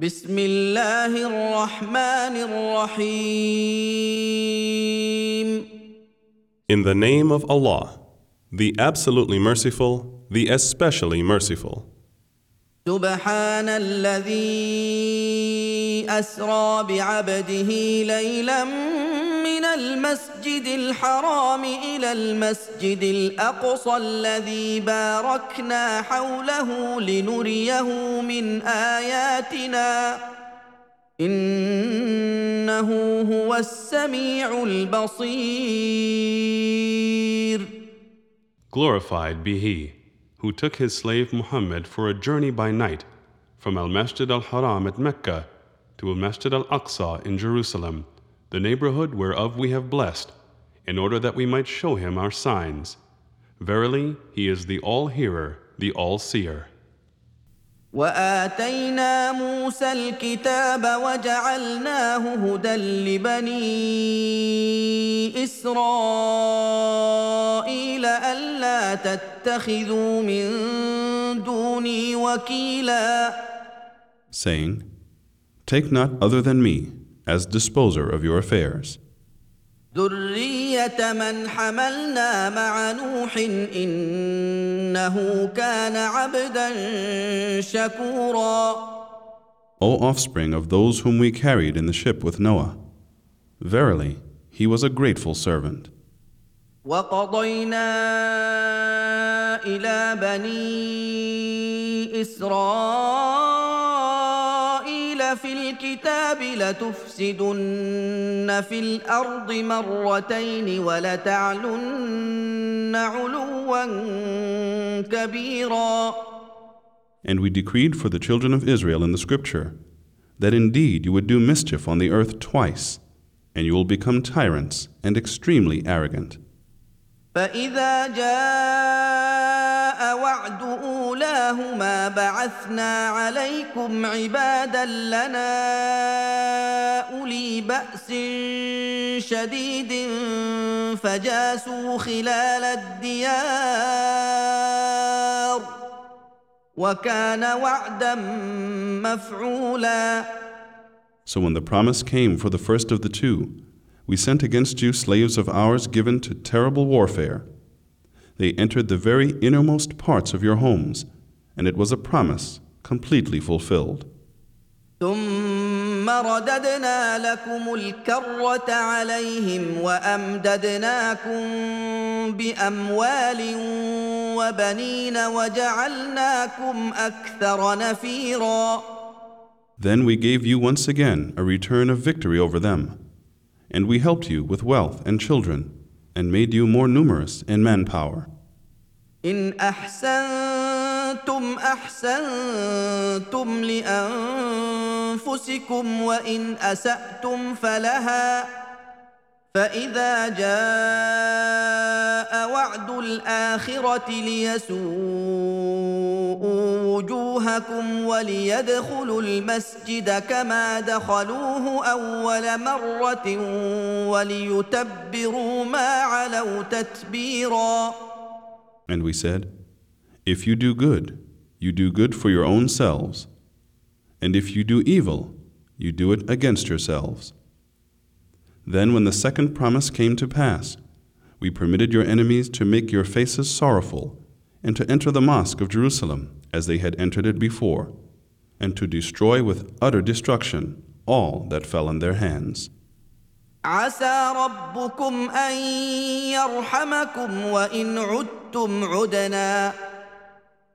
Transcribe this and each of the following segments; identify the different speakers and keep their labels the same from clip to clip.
Speaker 1: بسم الله الرحمن الرحيم In the name of Allah, the absolutely merciful, the especially merciful. سبحان الذي
Speaker 2: أسرى بعبده ليلا من المسجد الحرام إلى المسجد الأقصى الذي باركنا حوله لنريه من آياتنا إنه هو السميع البصير
Speaker 1: Glorified be He who took his slave Muhammad for a journey by night from Al-Masjid al-Haram at Mecca to Al-Masjid al-Aqsa in Jerusalem the neighborhood whereof we have blessed, in order that we might show him our signs. Verily, he is the all hearer, the all seer.
Speaker 2: واتينا موسى الكتاب وجعلناه هدى لبني اسرائيل الا تتخذوا من دوني وكيلا saying
Speaker 1: take not other than me as disposer of your affairs. O offspring of those whom we carried in the ship with Noah, verily he was a grateful servant. وقضينا إلى بني
Speaker 2: إسرائيل الكتاب لتفسدن في الارض مرتين ولتعلن علوا كبيرا
Speaker 1: And we decreed for the children of Israel in the scripture that indeed you would do mischief on the earth twice, and you will become tyrants and extremely arrogant.
Speaker 2: فإذا جاء وعد أولاهما بعثنا عليكم عبادا لنا أولي بأس شديد فجاسوا خلال الديار وكان وعدا مفعولا
Speaker 1: So when the promise came for the first of the two, we sent against you slaves of ours given to terrible warfare. They entered the very innermost parts of your homes, and it was a promise completely fulfilled. ثم رددنا لكم الكرة عليهم وأمددناكم بأموال وبنين وجعلناكم أكثر نفيرا. Then we gave you once again a return of victory over them and we helped you with wealth and children, and made you more numerous in manpower. إن أحسنتم أحسنتم
Speaker 2: لأنفسكم وإن أسأتم فلها فاذا جاء وعد الاخره ليسوءوا وجوهكم وليدخلوا المسجد كما دخلوه اول مره وليتبروا ما علوا تتبيرا
Speaker 1: And we said, If you do good, you do good for your own selves. And if you do evil, you do it against yourselves. Then, when the second promise came to pass, we permitted your enemies to make your faces sorrowful, and to enter the mosque of Jerusalem as they had entered it before, and to destroy with utter destruction all that fell in their hands. عسى ربكم
Speaker 2: أن يرحمكم وإن عدتم عدنا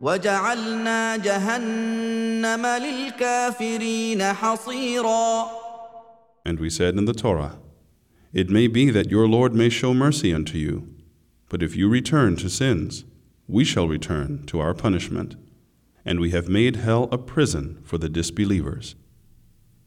Speaker 2: وجعلنا جهنم
Speaker 1: للكافرين حصيرا. And we said in the Torah, it may be that your Lord may show mercy unto you, but if you return to sins, we shall return to our punishment, and we have made hell a prison for the disbelievers.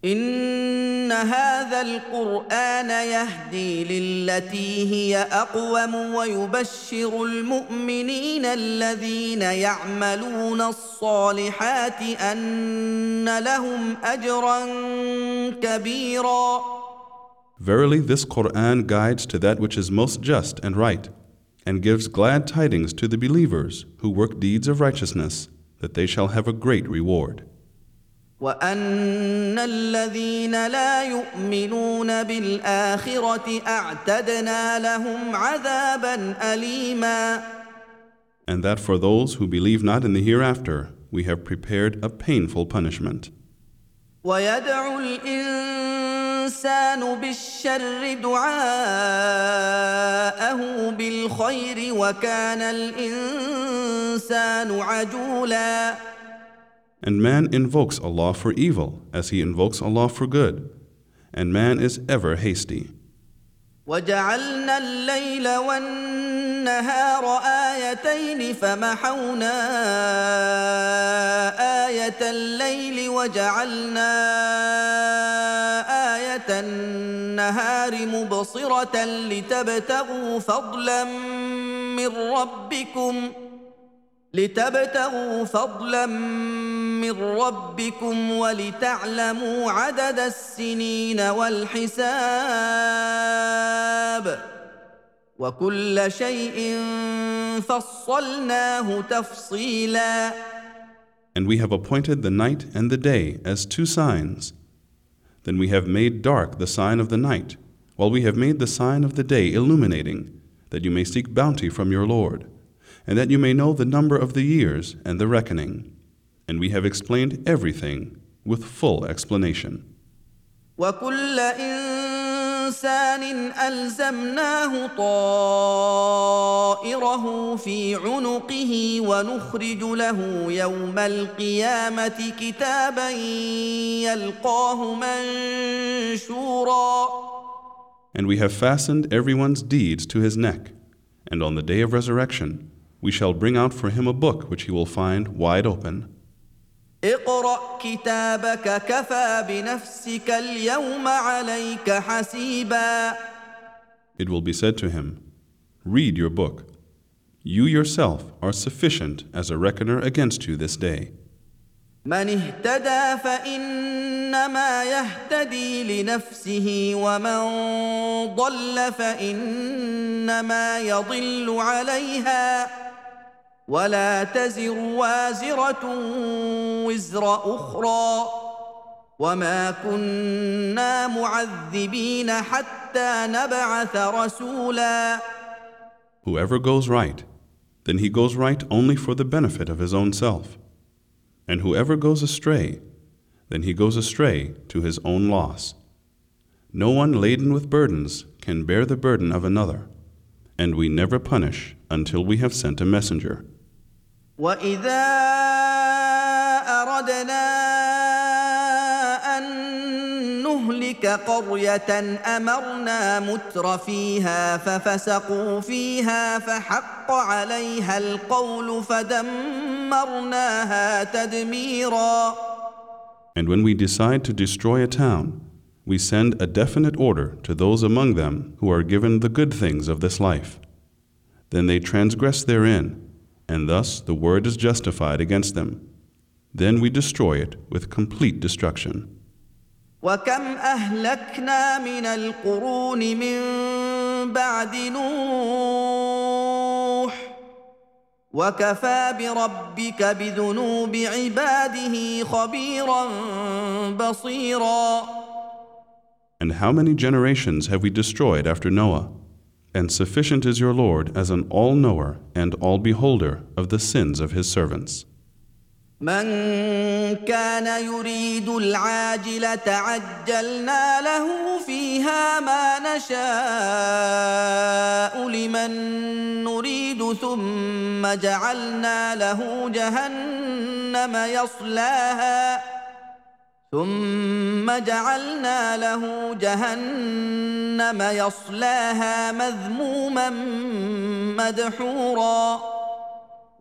Speaker 2: إن هذا القرآن يهدي للتي هي أقوم ويبشر المؤمنين الذين يعملون الصالحات أن لهم أجرا كبيرا
Speaker 1: Verily, this Quran guides to that which is most just and right, and gives glad tidings to the believers who work deeds of righteousness, that they shall have a great reward. وان الذين لا يؤمنون اعتدنا لهم عذابا اليما And that for those who believe not in the hereafter we have prepared a painful punishment ويدعو الانسان الانسان
Speaker 2: بالشر دعاءه بالخير وكان الانسان عجولا And man invokes
Speaker 1: Allah for evil as he invokes Allah for good and man is ever hasty
Speaker 2: وجعلنا الليل والنهار آيتين فمحونا آية الليل وجعلنا النهار مبصرة لتبتغوا فضلا من ربكم لتبتغوا فضلا من ربكم ولتعلموا عدد السنين والحساب وكل شيء فصلناه تفصيلا
Speaker 1: And we have appointed the night and the day as two signs Then we have made dark the sign of the night, while we have made the sign of the day illuminating, that you may seek bounty from your Lord, and that you may know the number of the years and the reckoning. And we have explained everything with full explanation.
Speaker 2: الزمناه طائره في عنقه ونخرج له يوم كتابا يلقاه منشورا And we have fastened everyone's deeds to his neck, and on the day of resurrection, we shall bring out for
Speaker 1: him a book which he will find wide open.
Speaker 2: اقرا كتابك كفى بنفسك اليوم عليك حسيبا
Speaker 1: It will be said to him Read your book You yourself are sufficient as a reckoner against you this day
Speaker 2: من اهتدى فإنما يهتدي لنفسه ومن ضل فإنما يضل عليها ولا تزر وزر أخرى وما كنا معذبين حتى نبعث رسولا
Speaker 1: Whoever goes right, then he goes right only for the benefit of his own self. And whoever goes astray, then he goes astray to his own loss. No one laden with burdens can bear the burden of another, and we never punish until we have sent a messenger.
Speaker 2: واذا اردنا ان نهلك قريه امرنا متر فيها ففسقوا فيها فحق عليها القول فدمرناها تدميرا
Speaker 1: And when we decide to destroy a town, we send a definite order to those among them who are given the good things of this life. Then they transgress therein, and thus the word is justified against them. Then we destroy it with complete destruction. وكم أهلكنا من القرون من بعد نوح وكفى بربك بذنوب عباده خبيرا بصيرا And how many generations have we destroyed after Noah? and sufficient is your Lord as an all knower and all beholder of the sins of his servants. من كان يريد العاجلة عجلنا له فيها ما نشاء لمن نريد ثم جعلنا له جهنم
Speaker 2: يصلاها ثم جعلنا له جهنم يصلاها مذموما مدحورا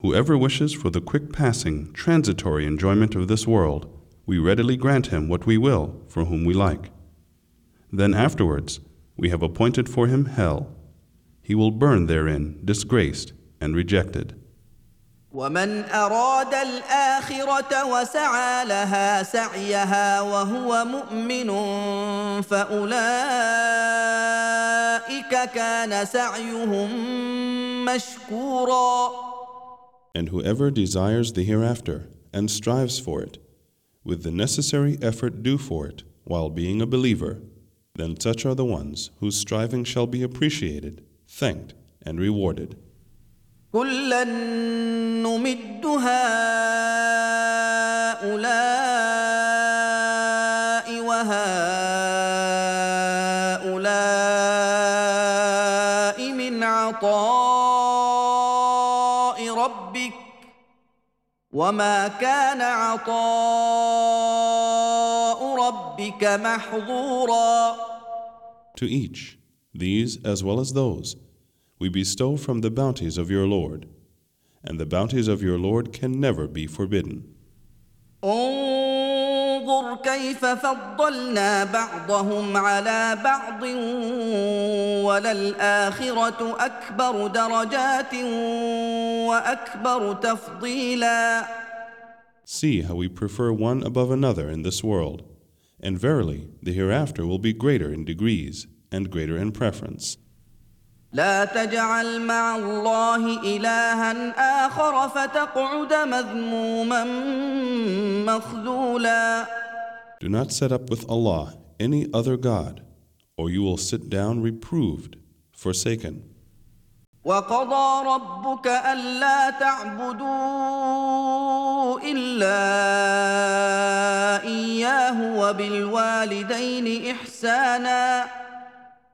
Speaker 1: Whoever wishes for the quick passing, transitory enjoyment of this world, we readily grant him what we will for whom we like. Then afterwards, we have appointed for him hell. He will burn therein, disgraced and rejected.
Speaker 2: ومن اراد الاخره وسعى لها سعيها وهو مؤمن فاولئك كان سعيهم مشكورا
Speaker 1: And whoever desires the hereafter and strives for it with the necessary effort due for it while being a believer then such are the ones whose striving shall be appreciated thanked and rewarded
Speaker 2: كلا نمد هؤلاء وهؤلاء من عطاء ربك وما كان عطاء ربك محظورا
Speaker 1: To each, these as well as those, we bestow from the bounties of your Lord, and the bounties of your Lord can never be forbidden. انظر كيف فضلنا بعضهم على بعض وللآخرة أكبر درجات وأكبر تفضيلا See how we prefer one above another in this world, and verily the hereafter will be greater in degrees and greater in preference.
Speaker 2: لا تجعل مع الله الها اخر فتقعد مذموما مخذولا
Speaker 1: Do not set up with Allah any other god or you will sit down reproved forsaken
Speaker 2: وقضى ربك ألا تعبدوا إلا إياه وبالوالدين إحساناً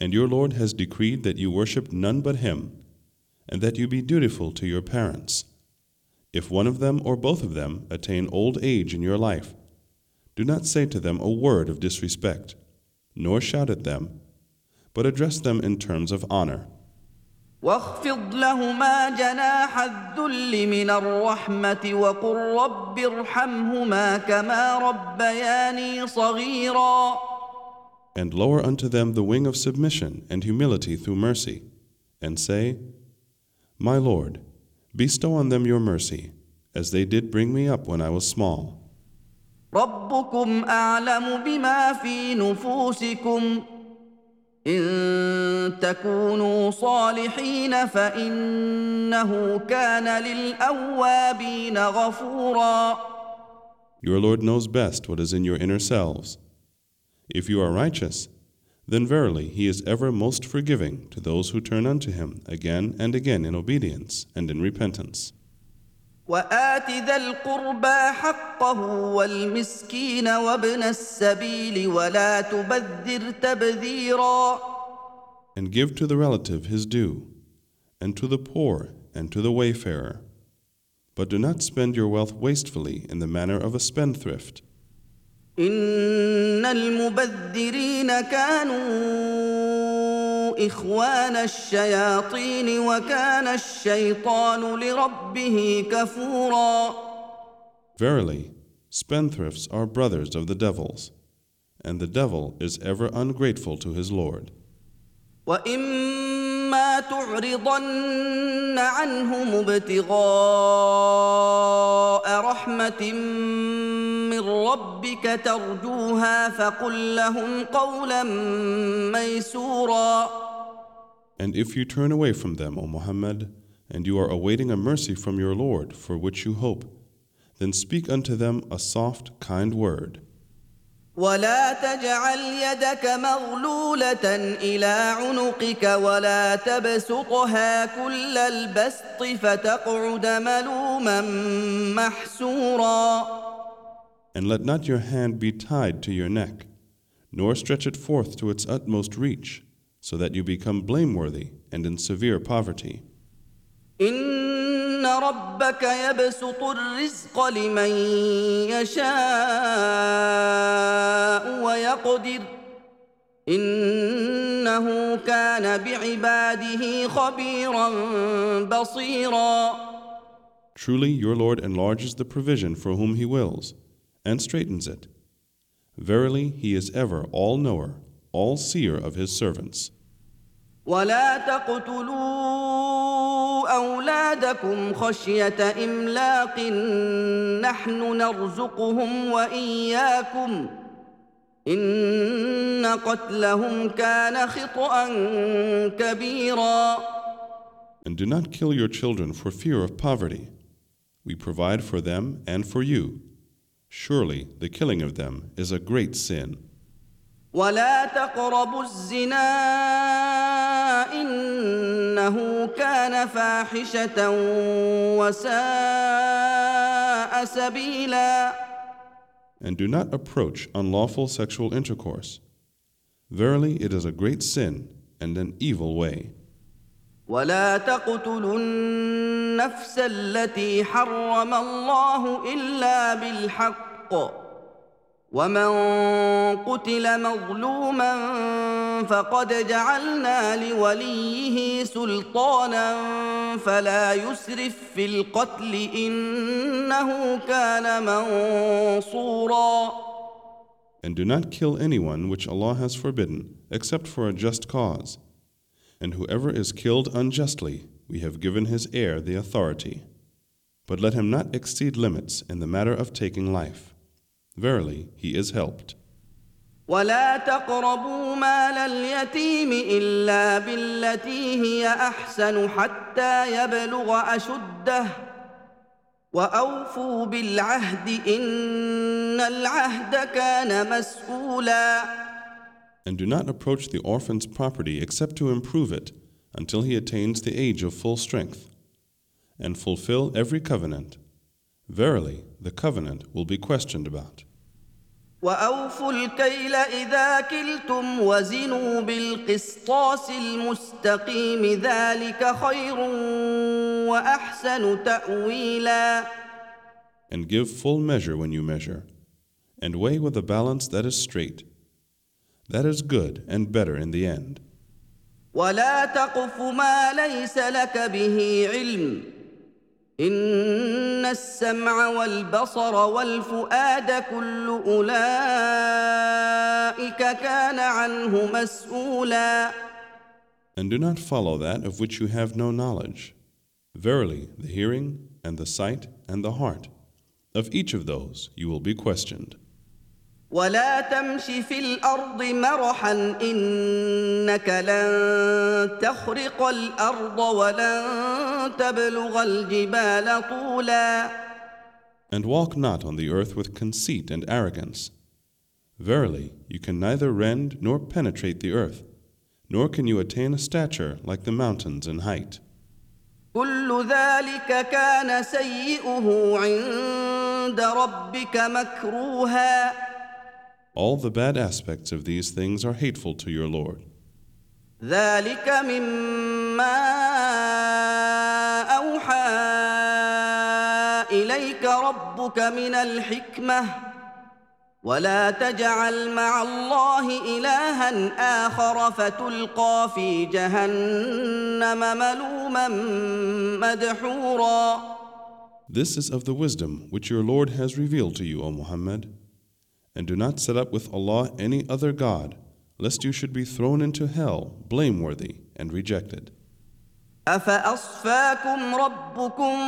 Speaker 1: And your Lord has decreed that you worship none but Him, and that you be dutiful to your parents. If one of them or both of them attain old age in your life, do not say to them a word of disrespect, nor shout at them, but address them in terms of honor. لهما جناح من وقل رب ارحمهما كما ربياني صغيراً and lower unto them the wing of submission and humility through mercy, and say, My Lord, bestow on them your mercy, as they did bring me up when I was small. ربكم أعلم بما في نفوسكم إن تكونوا صالحين فإنه كان للأوابين غفورا Your Lord knows best what is in your inner selves. If you are righteous, then verily He is ever most forgiving to those who turn unto Him again and again in obedience and in repentance. وآت ذا القربى حقه والمسكين وابن السبيل ولا تبذر تبذيرا And give to the relative his due, and to the poor and to the wayfarer. But do not spend your wealth wastefully in the manner of a spendthrift.
Speaker 2: ان المبذرين كانوا اخوان الشياطين وكان الشيطان لربه كفورا
Speaker 1: Verily, spendthrifts are brothers of the devils, and the devil is ever ungrateful to his Lord.
Speaker 2: وإما تعرضن عنهم ابتغاء رحمة ربك ترجوها فقل لهم قولا ميسورا And if you turn away from them, O Muhammad,
Speaker 1: and you are awaiting a mercy from your Lord for which you hope, then speak unto them a soft, kind
Speaker 2: word. ولا تجعل يدك مغلولة إلى عنقك ولا تبسطها كل البسط فتقعد ملوما محسورا.
Speaker 1: and let not your hand be tied to your neck, nor stretch it forth to its utmost reach, so that you become blameworthy and in severe poverty. إن ربك يبسط الرزق
Speaker 2: لمن يشاء ويقدر إنه كان بعباده خبيرا بصيرا
Speaker 1: Truly your Lord enlarges the provision for whom he wills and straightens it. Verily, He is ever all knower, all seer of His servants. أولادكم خشية إملاق نحن نرزقهم وإياكم إن قتلهم كان خطأ كبيرا And do not kill your children for fear of poverty. We provide for them and for you. Surely the killing of them is a great sin. ولا تقربوا الزنا إنه كان فاحشة وساء سبيلا And do not approach unlawful sexual intercourse. Verily it is a great sin and an evil way.
Speaker 2: ولا تقتلوا النفس التي حرم الله الا بالحق ومن قتل مظلوما فقد جعلنا لوليه سلطانا فلا يسرف في القتل انه كان منصورا
Speaker 1: And do not kill anyone which Allah has forbidden except for a just cause and whoever is killed unjustly, we have given his heir the authority. But let him not exceed limits in the matter of taking life.
Speaker 2: Verily, he is helped. ولا تقربوا مال اليتيم إلا بالتي هي أحسن حتى يبلغ أشده وأوفوا بالعهد إن العهد كان مسؤولاً
Speaker 1: and do not approach the orphan's property except to improve it until he attains the age of full strength, and fulfill every covenant. Verily, the covenant will be questioned about. وأوفوا الكيل إذا
Speaker 2: كلتم وزنوا بالقسطاس المستقيم ذلك خير وأحسن تأويلا.
Speaker 1: And give full measure when you measure, and weigh with a balance that is straight, that is good and better in the end. ولا تقف ما ليس لك به علم إن السمع والبصر والفؤاد كل أولئك كان عنه مسؤولا And do not follow that of which you have no knowledge. Verily, the hearing and the sight and the heart, of each of those you will be questioned.
Speaker 2: ولا تمش في الارض مرحا انك لن تخرق الارض ولن تبلغ الجبال طولا
Speaker 1: And walk not on the earth with conceit and arrogance. Verily, you can neither rend nor penetrate the earth, nor can you attain a stature like the mountains in height.
Speaker 2: كل ذلك كان سيئه عند ربك مكروها
Speaker 1: All the bad aspects of these things are hateful to your Lord.
Speaker 2: ولا تجعل مع الله إلها آخر فتلقى في جهنم ملوما مدحورا This
Speaker 1: is of the wisdom which your Lord has revealed to you, O Muhammad and do not set up with Allah any other God, lest you should be thrown into hell, blameworthy and rejected. أفأصفاكم ربكم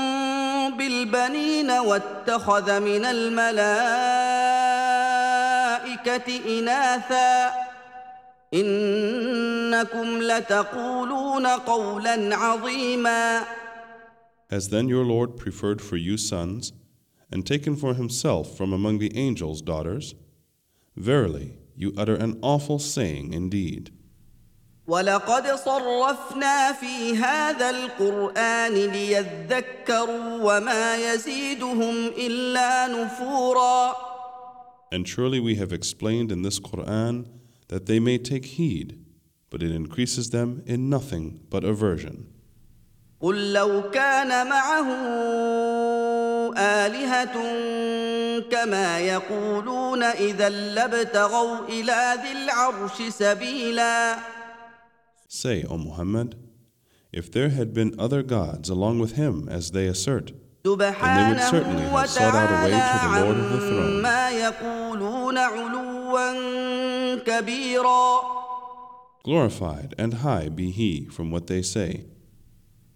Speaker 1: بالبنين واتخذ من الملائكة إناثا إنكم لتقولون قولا عظيما then your Lord preferred for you sons and taken for himself from among the angels' daughters, verily you utter an awful saying indeed. ولقد
Speaker 2: صرفنا في هذا القرآن ليذكروا وما يزيدهم إلا
Speaker 1: نفورا. And surely we have explained in this Quran that they may take heed, but it increases them in nothing but aversion. قل لو كان
Speaker 2: معه الهه كما يقولون اذا لابتغوا الى ذي العرش سبيلا
Speaker 1: Say, O Muhammad, if there had been other gods along with him as they assert, then they would certainly have sought out a way to the Lord of the
Speaker 2: throne.
Speaker 1: Glorified and high be He from what they say.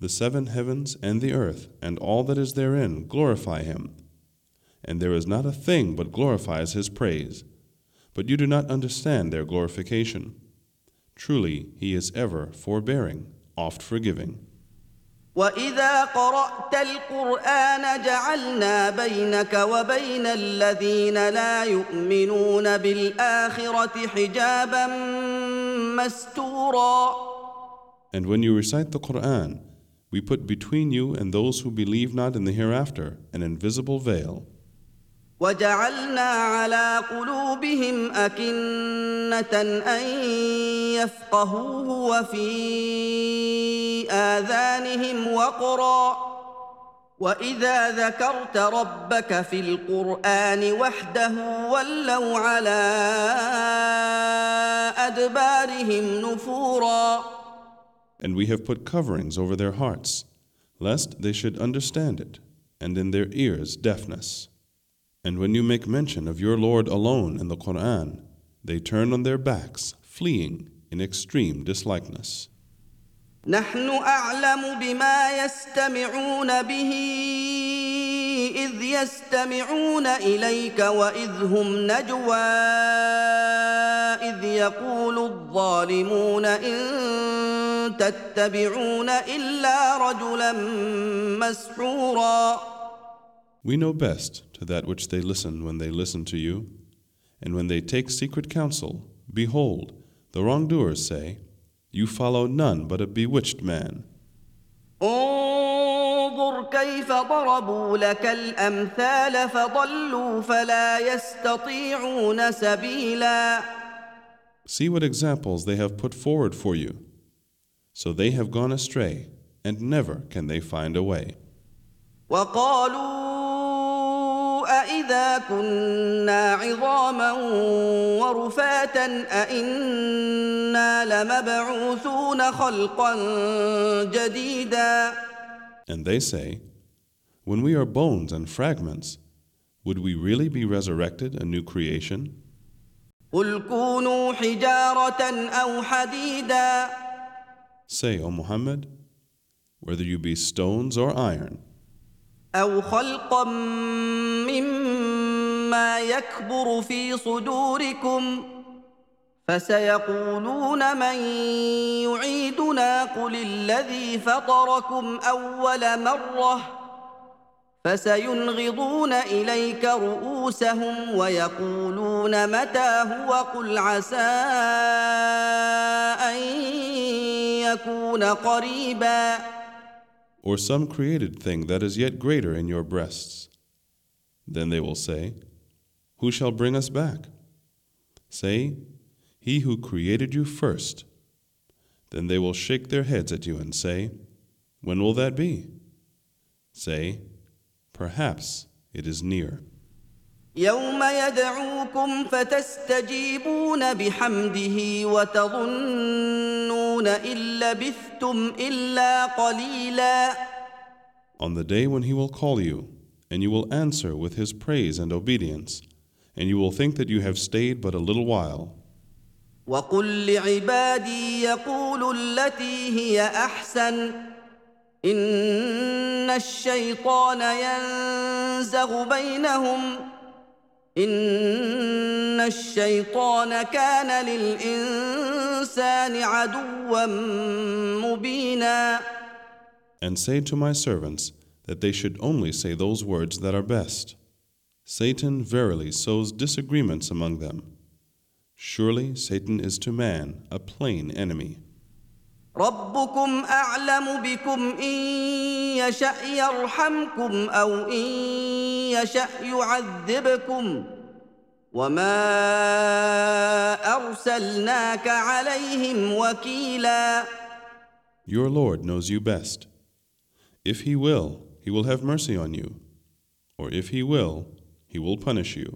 Speaker 1: The seven heavens and the earth, and all that is therein, glorify him. And there is not a thing but glorifies his praise. But you do not understand their glorification. Truly, he is ever forbearing, oft forgiving. واذا قرات
Speaker 2: القران جعلنا بينك وبين الذين لا يؤمنون حجابا مستورا And
Speaker 1: when you recite the Quran, we put between you and those who believe not in the hereafter an invisible veil.
Speaker 2: وجعلنا على قلوبهم أكنة أن يفقهوه وفي آذانهم وقرا وإذا ذكرت ربك في القرآن وحده ولوا على أدبارهم نفوراً
Speaker 1: and we have put coverings over their hearts, lest they should understand it, and in their ears deafness. And when you make mention of your Lord alone in the Quran, they turn on their backs, fleeing in extreme dislikeness.
Speaker 2: نحن أعلم بما يستمعون به إذ يستمعون إليك وإذ هم نجوى إذ يقول الظالمون إن تتبعون إلا رجلا مسحورا
Speaker 1: We know best to that which they listen when they listen to you. And when they take secret counsel, behold, the wrongdoers say, You follow none but a bewitched man.
Speaker 2: انظر كيف ضربوا لك الأمثال فضلوا فلا يستطيعون سبيلا
Speaker 1: See what examples they have put forward for you. So they have gone astray, and never can they find a way.
Speaker 2: And
Speaker 1: they say, When we are bones and fragments, would we really be resurrected a new creation? قُلْ كُونُوا أَوْ حَدِيدًا Say, O Muhammad, whether you be stones or iron,
Speaker 2: أو خلقا مما يكبر في صدوركم فسيقولون من يعيدنا قل الذي فطركم أول مرة فسينغضون إليك رؤوسهم ويقولون متى هو قل عسى
Speaker 1: يكون قريبا Or some created thing that is yet greater in your breasts. Then they will say, Who shall bring us back? Say, He who created you first. Then they will shake their heads at you and say, When will that be? Say, Perhaps it is near.
Speaker 2: يوم يدعوكم فتستجيبون بحمده وتظنون إن لبثتم إلا قليلا
Speaker 1: On the day when he will call you, and you will answer with his praise and obedience, and you will think that you have stayed but a little while.
Speaker 2: وقل لعبادي يقولوا التي هي أحسن إن الشيطان ينزغ بينهم ان الشيطان كان للانسان عدوا مبينا
Speaker 1: And say to my servants that they should only say those words that are best. Satan verily sows disagreements among them. Surely Satan is to man a plain enemy.
Speaker 2: ربكم اعلم بكم ان يشا يرحمكم او ان يشا يعذبكم وما ارسلناك عليهم وكيلا
Speaker 1: Your Lord knows you best. If he will, he will have mercy on you. Or if he will, he will punish you.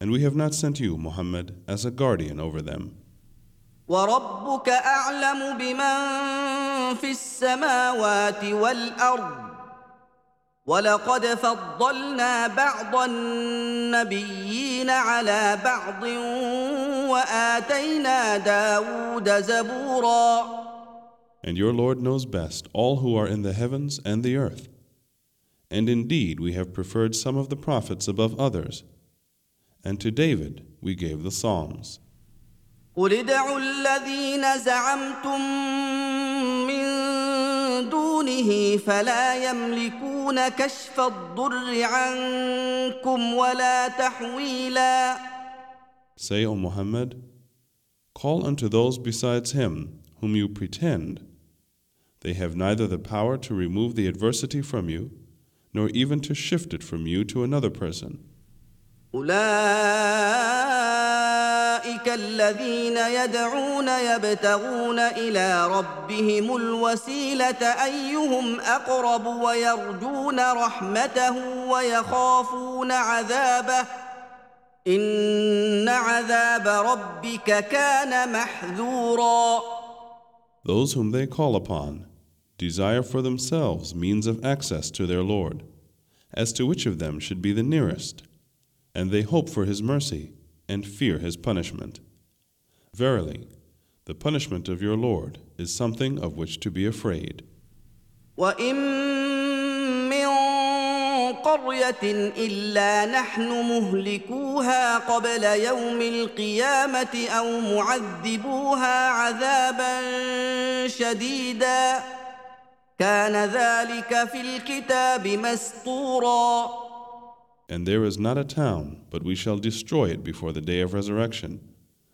Speaker 1: And we have not sent you, Muhammad, as a guardian over them.
Speaker 2: وربك اعلم بمن في السماوات والارض ولقد فضلنا بعض النبيين على بعض واتينا داود زبورا
Speaker 1: And your Lord knows best all who are in the heavens and the earth. And indeed, we have preferred some of the prophets above others. And to David we gave the Psalms.
Speaker 2: قل ادعوا الذين زعمتم من دونه فلا يملكون كشف الضر عنكم ولا تحويلا
Speaker 1: Say, O Muhammad, call unto those besides him whom you pretend. They have neither the power to remove the adversity from you, nor even to shift it from you to another person. أولئك
Speaker 2: اولئك الذين يدعون يبتغون الى ربهم الوسيله ايهم اقرب ويرجون رحمته ويخافون عذابه ان عذاب ربك كان محذورا
Speaker 1: Those whom they call upon desire for themselves means of access to their Lord as to which of them should be the nearest and they hope for his mercy and fear his punishment. Verily, the punishment of your Lord is something of which to be afraid.
Speaker 2: قرية إلا نحن مهلكوها قبل يوم القيامة أو معذبوها عذابا شديدا كان ذلك في الكتاب مسطورا
Speaker 1: And there is not a town, but we shall destroy it before the day of resurrection,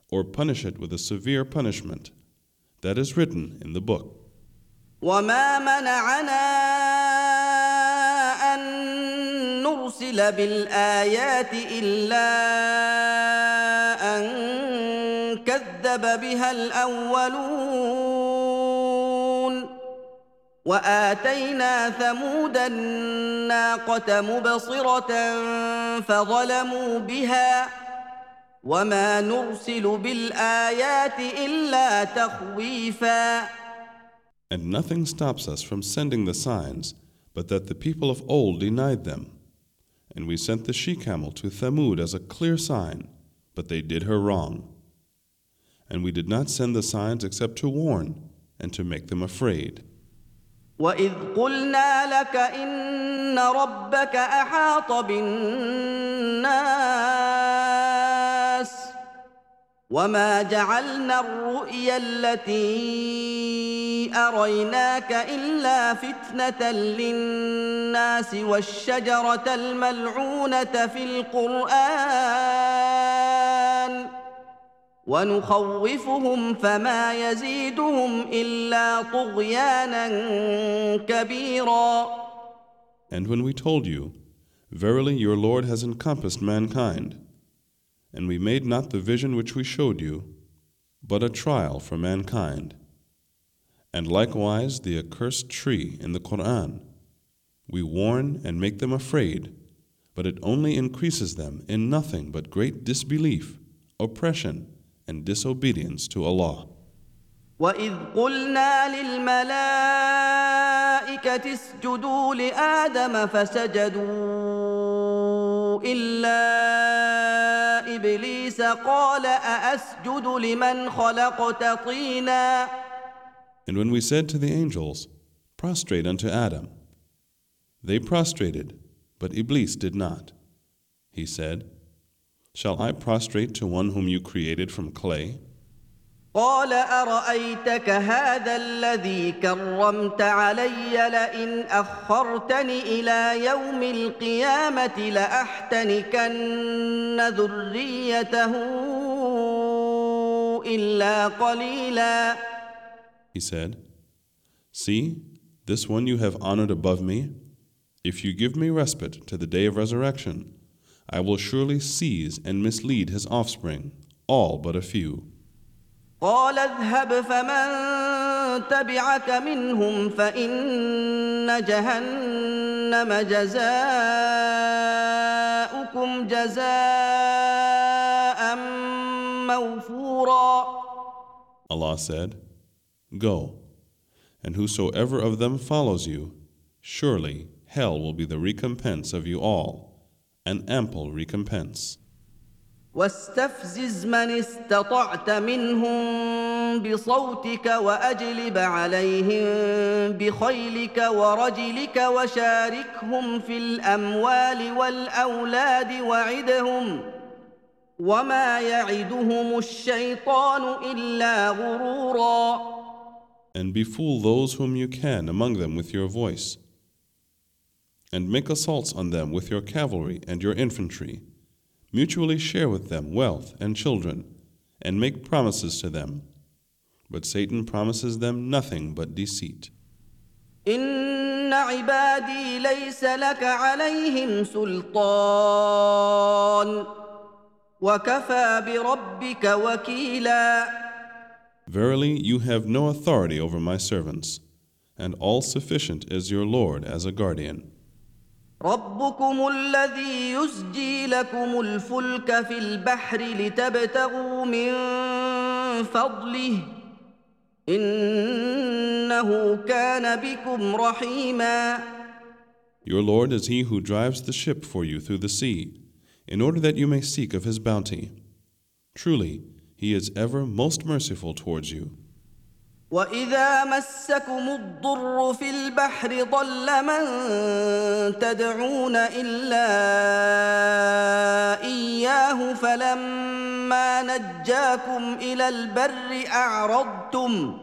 Speaker 1: or punish it with a severe punishment. That is written in the book.
Speaker 2: كذب بها الأولون واتينا ثمود الناقه مبصره فظلموا بها وما نرسل بالايات الا تخويفا
Speaker 1: And nothing stops us from sending the signs but that the people of old denied them. And we sent the she camel to Thamud as a clear sign, but they did her wrong. And we did not send the signs except to warn and to make them afraid.
Speaker 2: واذ قلنا لك ان ربك احاط بالناس وما جعلنا الرؤيا التي اريناك الا فتنه للناس والشجره الملعونه في القران ونخوفهم فما يزيدهم إلا طغيانا كبيرا
Speaker 1: And when we told you, Verily your Lord has encompassed mankind, and we made not the vision which we showed you, but a trial for mankind. And likewise the accursed tree in the Quran. We warn and make them afraid, but it only increases them in nothing but great disbelief, oppression, and disobedience to Allah. وإذ قلنا للملائكة اسجدوا لآدم فسجدوا إلا إبليس قال أأسجد لمن خلقت طينا And when we said to the angels, Prostrate unto Adam, they prostrated, but Iblis did not. He said, Shall I prostrate to one whom you created from clay?
Speaker 2: قال أرأيتك هذا الذي كرمت علي لئن أخرتني إلى يوم القيامة لأحتنكن ذريته إلا قليلا He
Speaker 1: said, See, this one you have honored above me, if you give me respite to the day of resurrection, I will surely seize and mislead his offspring, all but a few. قال اذهب فمن تبعك منهم فإن جهنم جزاؤكم جزاء موفورا Allah said, Go, and whosoever of them follows you, surely hell will be the recompense of you all. an ample recompense. واستفزز من استطعت منهم بصوتك واجلب عليهم بخيلك ورجلك وشاركهم في الاموال والاولاد وعدهم وما يعدهم الشيطان الا غرورا And befool those whom you can among them with your voice and make assaults on them with your cavalry and your infantry. Mutually share with them wealth and children, and make promises to them. But Satan promises them nothing but deceit. إن عبادي ليس لك عليهم سلطان وكفى بربك وكيلا Verily, you have no authority over my servants, and all sufficient is your Lord as a guardian. ربكم الذي يزجي لكم الفلك في البحر لتبتغوا من فضله انه كان بكم رحيما Your Lord is he who drives the ship for you through the sea in order that you may seek of his bounty. Truly, he is ever most merciful towards you. واذا مسكم الضر في البحر ضل من تدعون الا اياه فلما نجاكم الى البر اعرضتم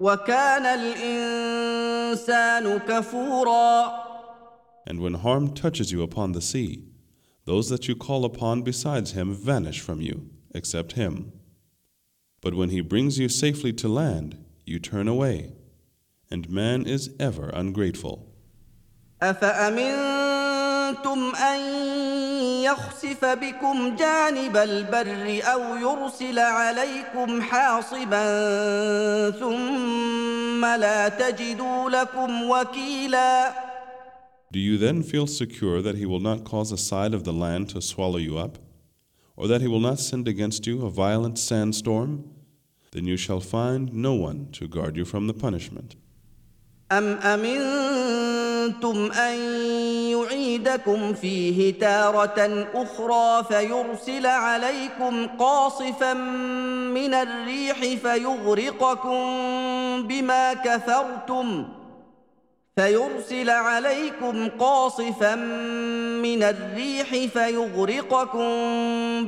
Speaker 1: وكان الانسان كفورا And when harm touches you upon the sea, those that you call upon besides him vanish from you, except him. But when he brings you safely to land, you turn away. And man is ever ungrateful. أفأمنتم أن يخسف بكم جانب البر أو يرسل عليكم حاصبا ثم لا تجدوا لكم وكيلا Do you then feel secure that he will not cause a side of the land to swallow you up? or that he will not send against you a violent sandstorm, then you shall find no one to guard you from the punishment. أم أمنتم أن يعيدكم فيه تارة أخرى فيرسل عليكم قاصفا من الريح فيغرقكم بما كفرتم ؟ فيرسل عليكم قاصفا من الريح فيغرقكم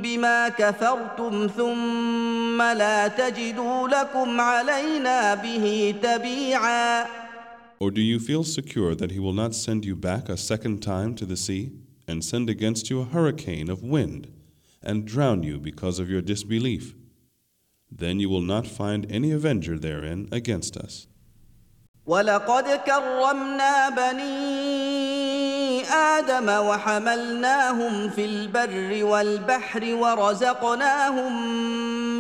Speaker 1: بما كفرتم ثم لا تجدوا لكم علينا به تبيعا Or do you feel secure that he will not send you back a second time to the sea and send against you a hurricane of wind and drown you because of your disbelief? Then you will not find any avenger therein against us. ولقد كرمنا بني ادم وحملناهم في البر والبحر ورزقناهم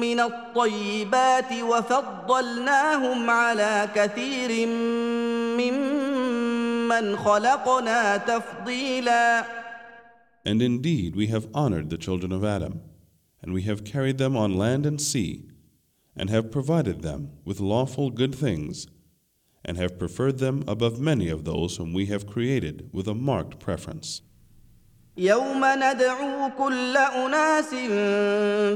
Speaker 1: من الطيبات وفضلناهم على كثير ممن خلقنا تفضيلا And indeed we have honored the children of Adam and we have carried them on land and sea and have provided them with lawful good things and have preferred them above many of those whom we have created with a marked preference. يوم ندعو كل أناس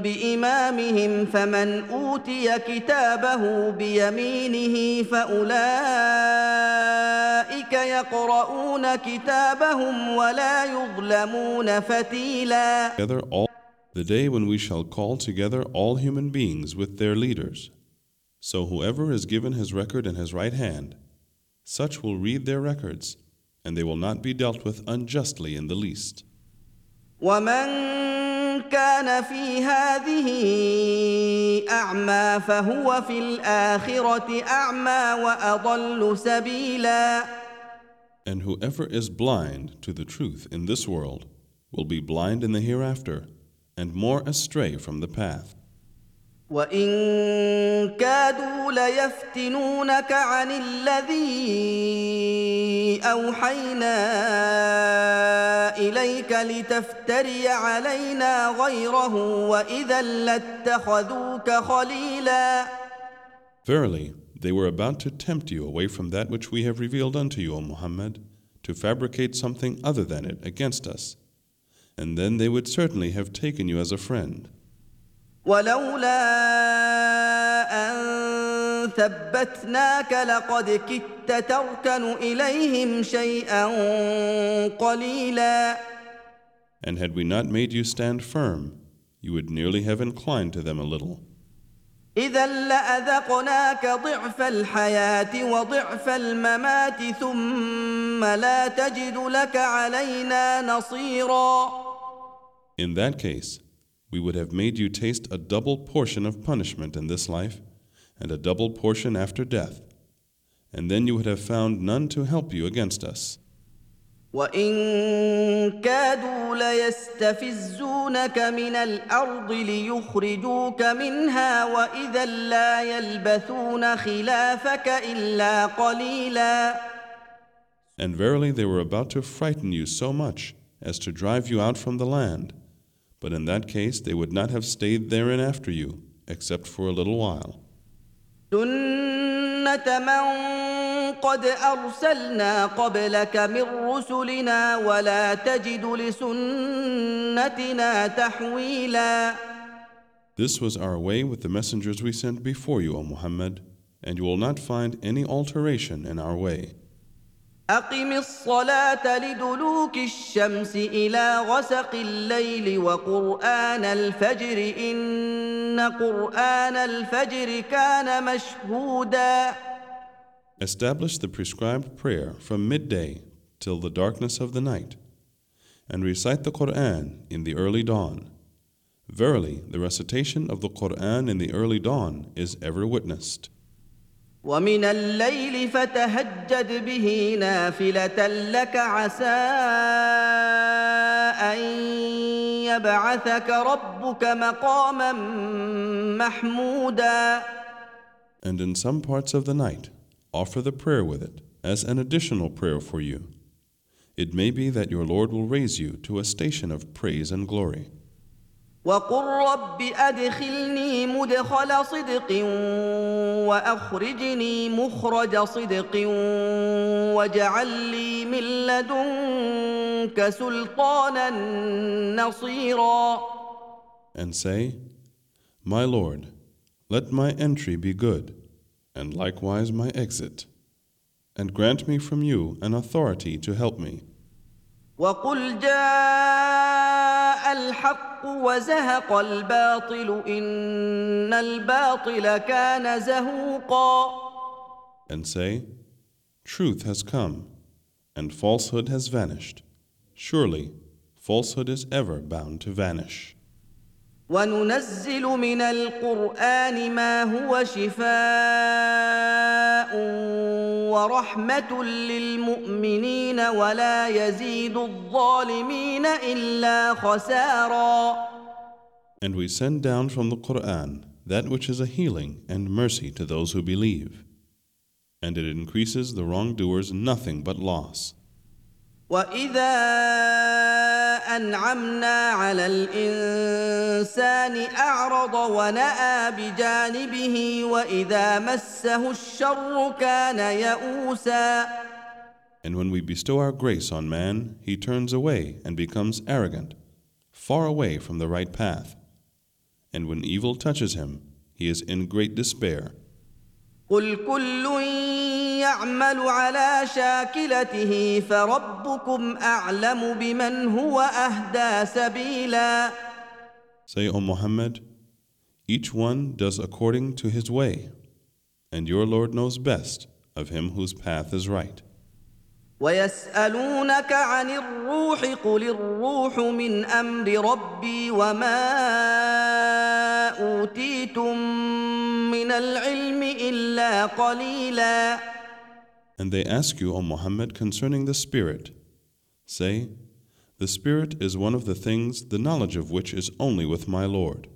Speaker 1: بإمامهم فمن أوتي كتابه بيمينه فأولئك يقرؤون كتابهم ولا يظلمون فتيلا Together all the day when we shall call together all human beings with their leaders so whoever is given his record in his right hand, such will read their records, and they will not be dealt with unjustly in the least. كان في هذه أعمى فهو في الآخرة أعمى وأضل سبيلا And whoever is blind to the truth in this world will be blind in the hereafter and more astray from the path. وان كادوا ليفتنونك عن الذي اوحينا اليك لتفتري علينا غيره واذا لاتخذوك خليلا Verily, they were about to tempt you away from that which we have revealed unto you, O Muhammad, to fabricate something other than it against us. And then they would certainly have taken you as a friend. ولولا ان ثبتناك لقد كدت تركن اليهم شيئا قليلا And had we not made you stand firm, you would nearly have inclined to them a little. إذا لأذقناك ضعف الحياة وضعف الممات ثم لا تجد لك علينا نصيرا. In that case, we would have made you taste a double portion of punishment in this life, and a double portion after death, and then you would have found none to help you against us. وإن كادوا ليستفزونك من الأرض ليخرجوك منها وإذا لا يلبثون خلافك إلا قليلا. And verily they were about to frighten you so much as to drive you out from the land. But in that case, they would not have stayed therein after you, except for a little while. This was our way with the messengers we sent before you, O Muhammad, and you will not find any alteration in our way. أقم الصلاة لدلوك الشمس إلى غسق الليل وقرآن الفجر إن قرآن الفجر كان مشهودا Establish the prescribed prayer from midday till the darkness of the night, and recite the Quran in the early dawn. Verily, the recitation of the Quran in the early dawn is ever witnessed. ومن الليل فتهجد به نافلة لك عسى أن يبعثك ربك مقاما محمودا And in some parts of the night, offer the prayer with it as an additional prayer for you. It may be that your Lord will raise you to a station of praise and glory. وقل رب ادخلني مدخل صدق واخرجني مخرج صدق واجعل لي من لدنك سلطانا نصيرا And say, My Lord, let my entry be good, and likewise my exit, and grant me from you an authority to help me. وقل جاء الحق وزهق الباطل إن الباطل كان زهوقا And say, Truth has come, and falsehood has vanished. Surely, falsehood is ever bound to vanish. وننزل من القران ما هو شفاء ورحمه للمؤمنين ولا يزيد الظالمين الا خسارا And we send down from the Quran that which is a healing and mercy to those who believe. And it increases the wrongdoers nothing but loss. واذا انعمنا على الانسان اعرض وناى بجانبه واذا مسه الشر كان يئوسا And when we bestow our grace on man, he turns away and becomes arrogant, far away from the right path. And when evil touches him, he is in great despair. قل كل يعمل على شاكلته فربكم أعلم بمن هو أهدى سبيلا Say, O Muhammad, each one does according to his way, and your Lord knows best of him whose path is right. ويسألونك عن الروح قل الروح من أمر ربي وما أوتيتم من العلم إلا قليلاً And they ask you, O Muhammad, concerning the Spirit. Say, The Spirit is one of the things the knowledge of which is only with my Lord,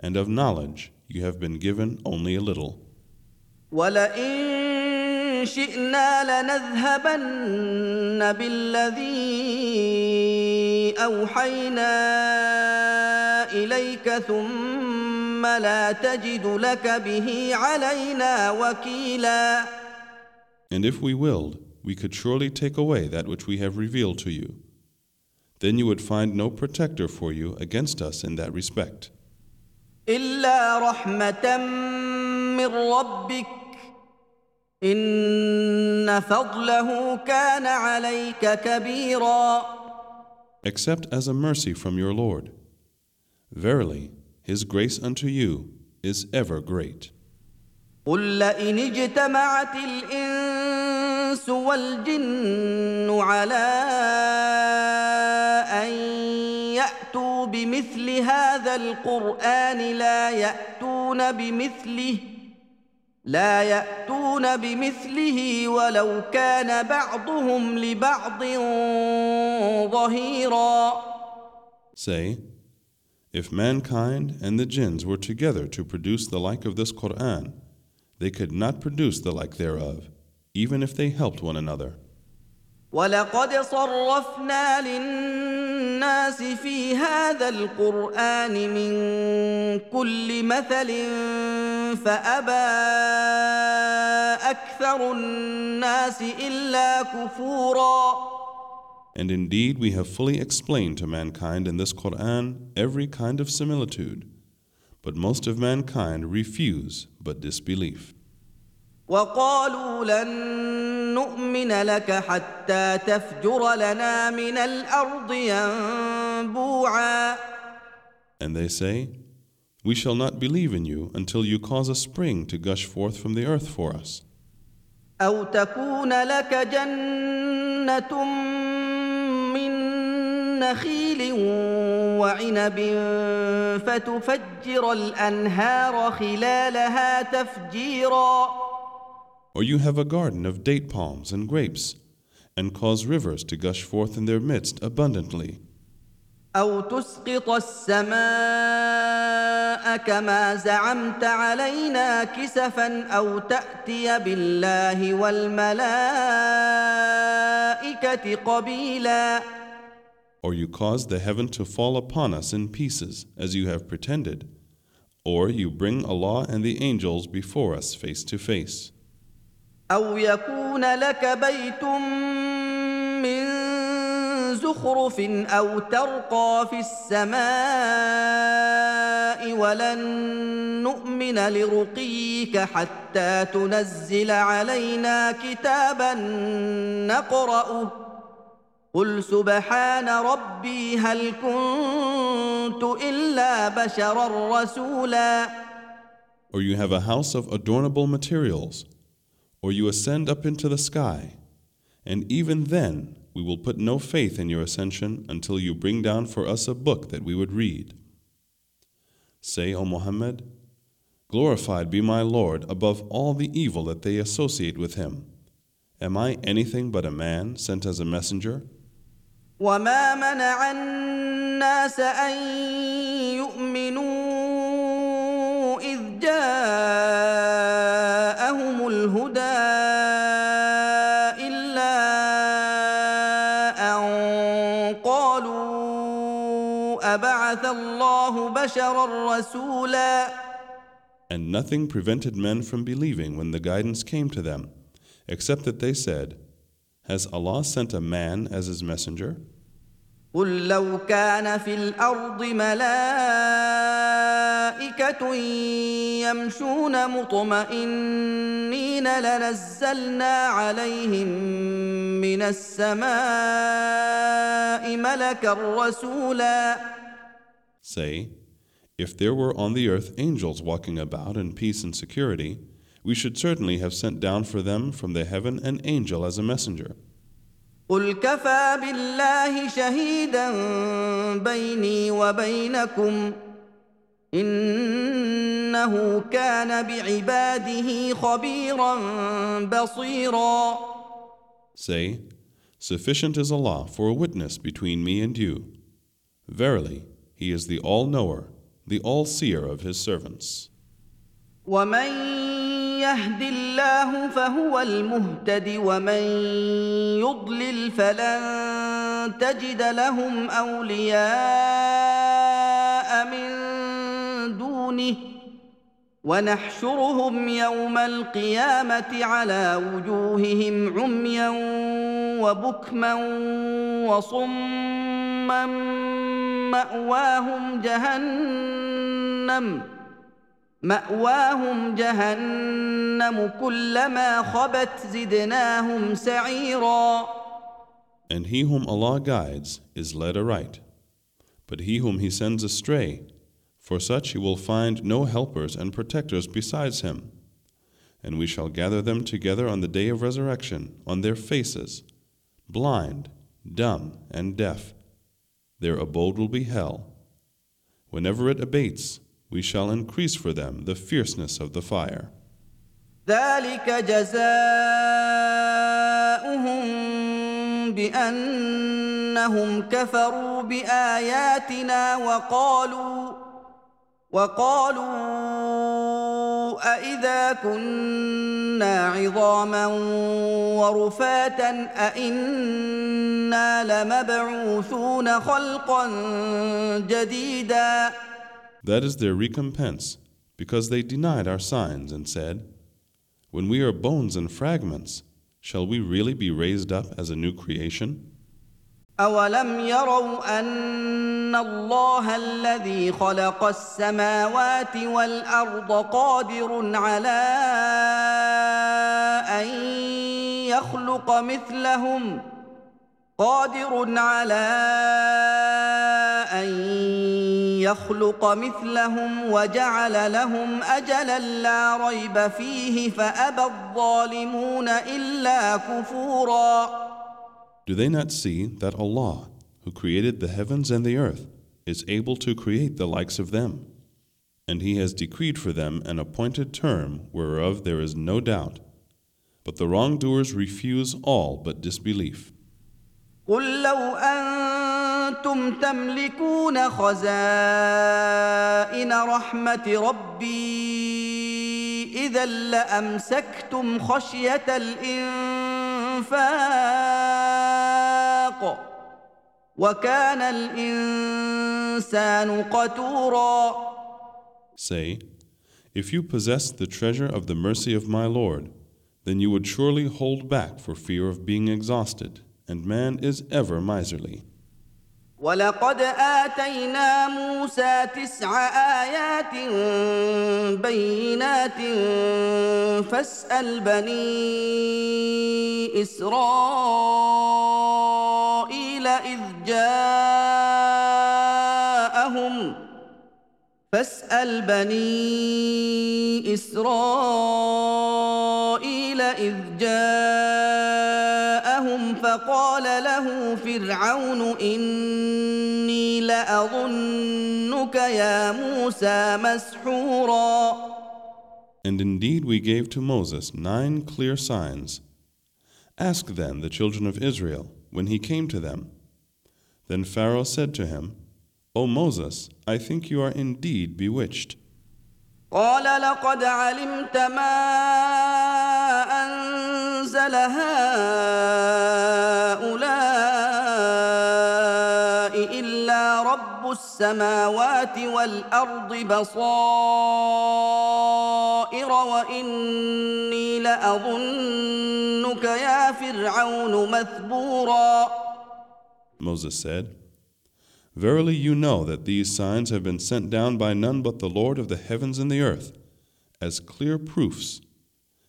Speaker 1: and of knowledge you have been given only a little. شئنا لنذهبن بالذي أوحينا إليك ثم لا تجد لك به علينا وكيلاً and if we willed, we could surely take away that which we have revealed to you. Then you would find no protector for you against us in that respect. Except as a mercy from your Lord. Verily, His grace unto you is ever great. قل لئن اجتمعت الانس والجن على ان ياتوا بمثل هذا القران لا ياتون بمثله لا ياتون بمثله ولو كان بعضهم لبعض ظهيرا Say, if mankind and the jinns were together to produce the like of this Quran, they could not produce the like thereof, even if they helped one another. ولقد صرفنا للناس في هذا القرآن من كل مثل فأبى أكثر الناس إلا كفورا. And indeed we have fully explained to mankind in this Quran every kind of similitude. But most of mankind refuse but disbelief. وقالوا لن نؤمن لك حتى تفجر لنا من الأرض ينبوعا And they say, We shall not believe in you until you cause a spring to gush forth from the earth for us. أو تكون لك جنة نخيل وعنب فتفجر الأنهار خلالها تفجيرا Or you have a garden of date palms and grapes and cause rivers to gush forth in their midst abundantly. أو تسقط السماء كما زعمت علينا كسفا أو تأتي بالله والملائكة قبيلاً or you cause the heaven to fall upon us in pieces, as you have pretended, or you bring Allah and the angels before us face to face. أو يكون لك بيت من زخرف أو ترقى في السماء ولن نؤمن لرقيك حتى تنزل علينا كتابا نقرأه قل سبحان ربي هل كنت إلا بشرا رسولا Or you have a house of adornable materials, or you ascend up into the sky, and even then we will put no faith in your ascension until you bring down for us a book that we would read. Say, O Muhammad, Glorified be my Lord above all the evil that they associate with him. Am I anything but a man sent as a messenger? وما منع الناس ان يؤمنوا اذ جاءهم الهدى الا ان قالوا ابعث الله بشرا رسولا And nothing prevented men from believing when the guidance came to them, except that they said, Has Allah sent a man as his messenger? قل لو كان في الأرض ملائكة يمشون مطمئنين لنزلنا عليهم من السماء ملكا رسولا Say, if there were on the earth angels walking about in peace and security, we should certainly have sent down for them from the heaven an angel as a messenger. قل كفى بالله شهيدا بيني وبينكم إنه كان بعباده خبيرا بصيرا Say, sufficient is Allah for a witness between me and you. Verily, He is the All-Knower, the All-Seer of His servants. وَمَن يهد الله فهو المهتد ومن يضلل فلن تجد لهم اولياء من دونه ونحشرهم يوم القيامه على وجوههم عميا وبكما وصما ماواهم جهنم ماواهم جهنم كلما خبت زدناهم سعيرا And he whom Allah guides is led aright but he whom he sends astray for such he will find no helpers and protectors besides him and we shall gather them together on the day of resurrection on their faces blind dumb and deaf their abode will be hell whenever it abates we shall increase for them the fierceness of the fire. ذلك جزاؤهم بأنهم كفروا بآياتنا وقالوا وقالوا أإذا كنا عظاما ورفاتا أإنا لمبعوثون خلقا جديدا' That is their recompense, because they denied our signs and said, When we are bones and fragments, shall we really be raised up as a new creation? أولم يروا أن الله الذي خلق السماوات والأرض قادر على أن يخلق مثلهم قادر على أن مثلهم وجعل لهم اجلا لا ريب فيه فابى الظالمون الا كفورا Do they not see that Allah, who created the heavens and the earth, is able to create the likes of them? And He has decreed for them an appointed term whereof there is no doubt. But the wrongdoers refuse all but disbelief. قل لو أن انتم تملكون خزائن رحمه ربي اذا لامسكتم خشيه الانفاق وكان الانسان قتورا Say, if you possessed the treasure of the mercy of my Lord, then you would surely hold back for fear of being exhausted, and man is ever miserly. ولقد اتينا موسى تسع ايات بينات فاسال بني اسرائيل اذ جاءهم فاسال بني اسرائيل اذ جاءهم فقال له فرعون اني لاظنك يا موسى مسحورا And indeed we gave to Moses nine clear signs. Ask then the children of Israel when he came to them. Then Pharaoh said to him, O Moses, I think you are indeed bewitched. قال لقد علمت ما انزل هؤلاء الا رب السماوات والارض بصائر واني لاظنك يا فرعون مثبورا Moses said Verily you know that these signs have been sent down by none but the Lord of the heavens and the earth as clear proofs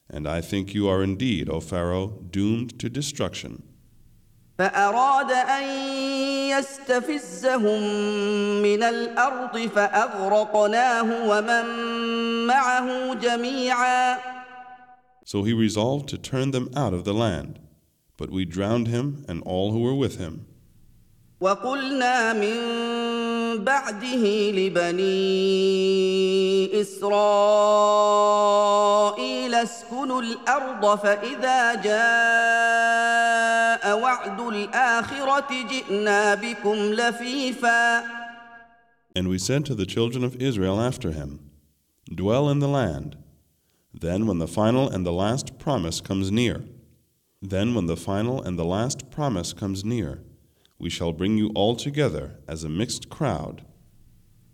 Speaker 1: And I think you are indeed, O Pharaoh, doomed to destruction. فأراد أن يستفزهم من الأرض فأغرقناه ومن معه جميعا. So he resolved to turn them out of the land, but we drowned him and all who were with him. وقلنا من بعده لبني إسرائيل اسكنوا الأرض فإذا جاء وعد الآخرة جئنا بكم لفيفا And we said to the children of Israel after him, Dwell in the land. Then when the final and the last promise comes near, then when the final and the last promise comes near, we shall bring you all together as a mixed crowd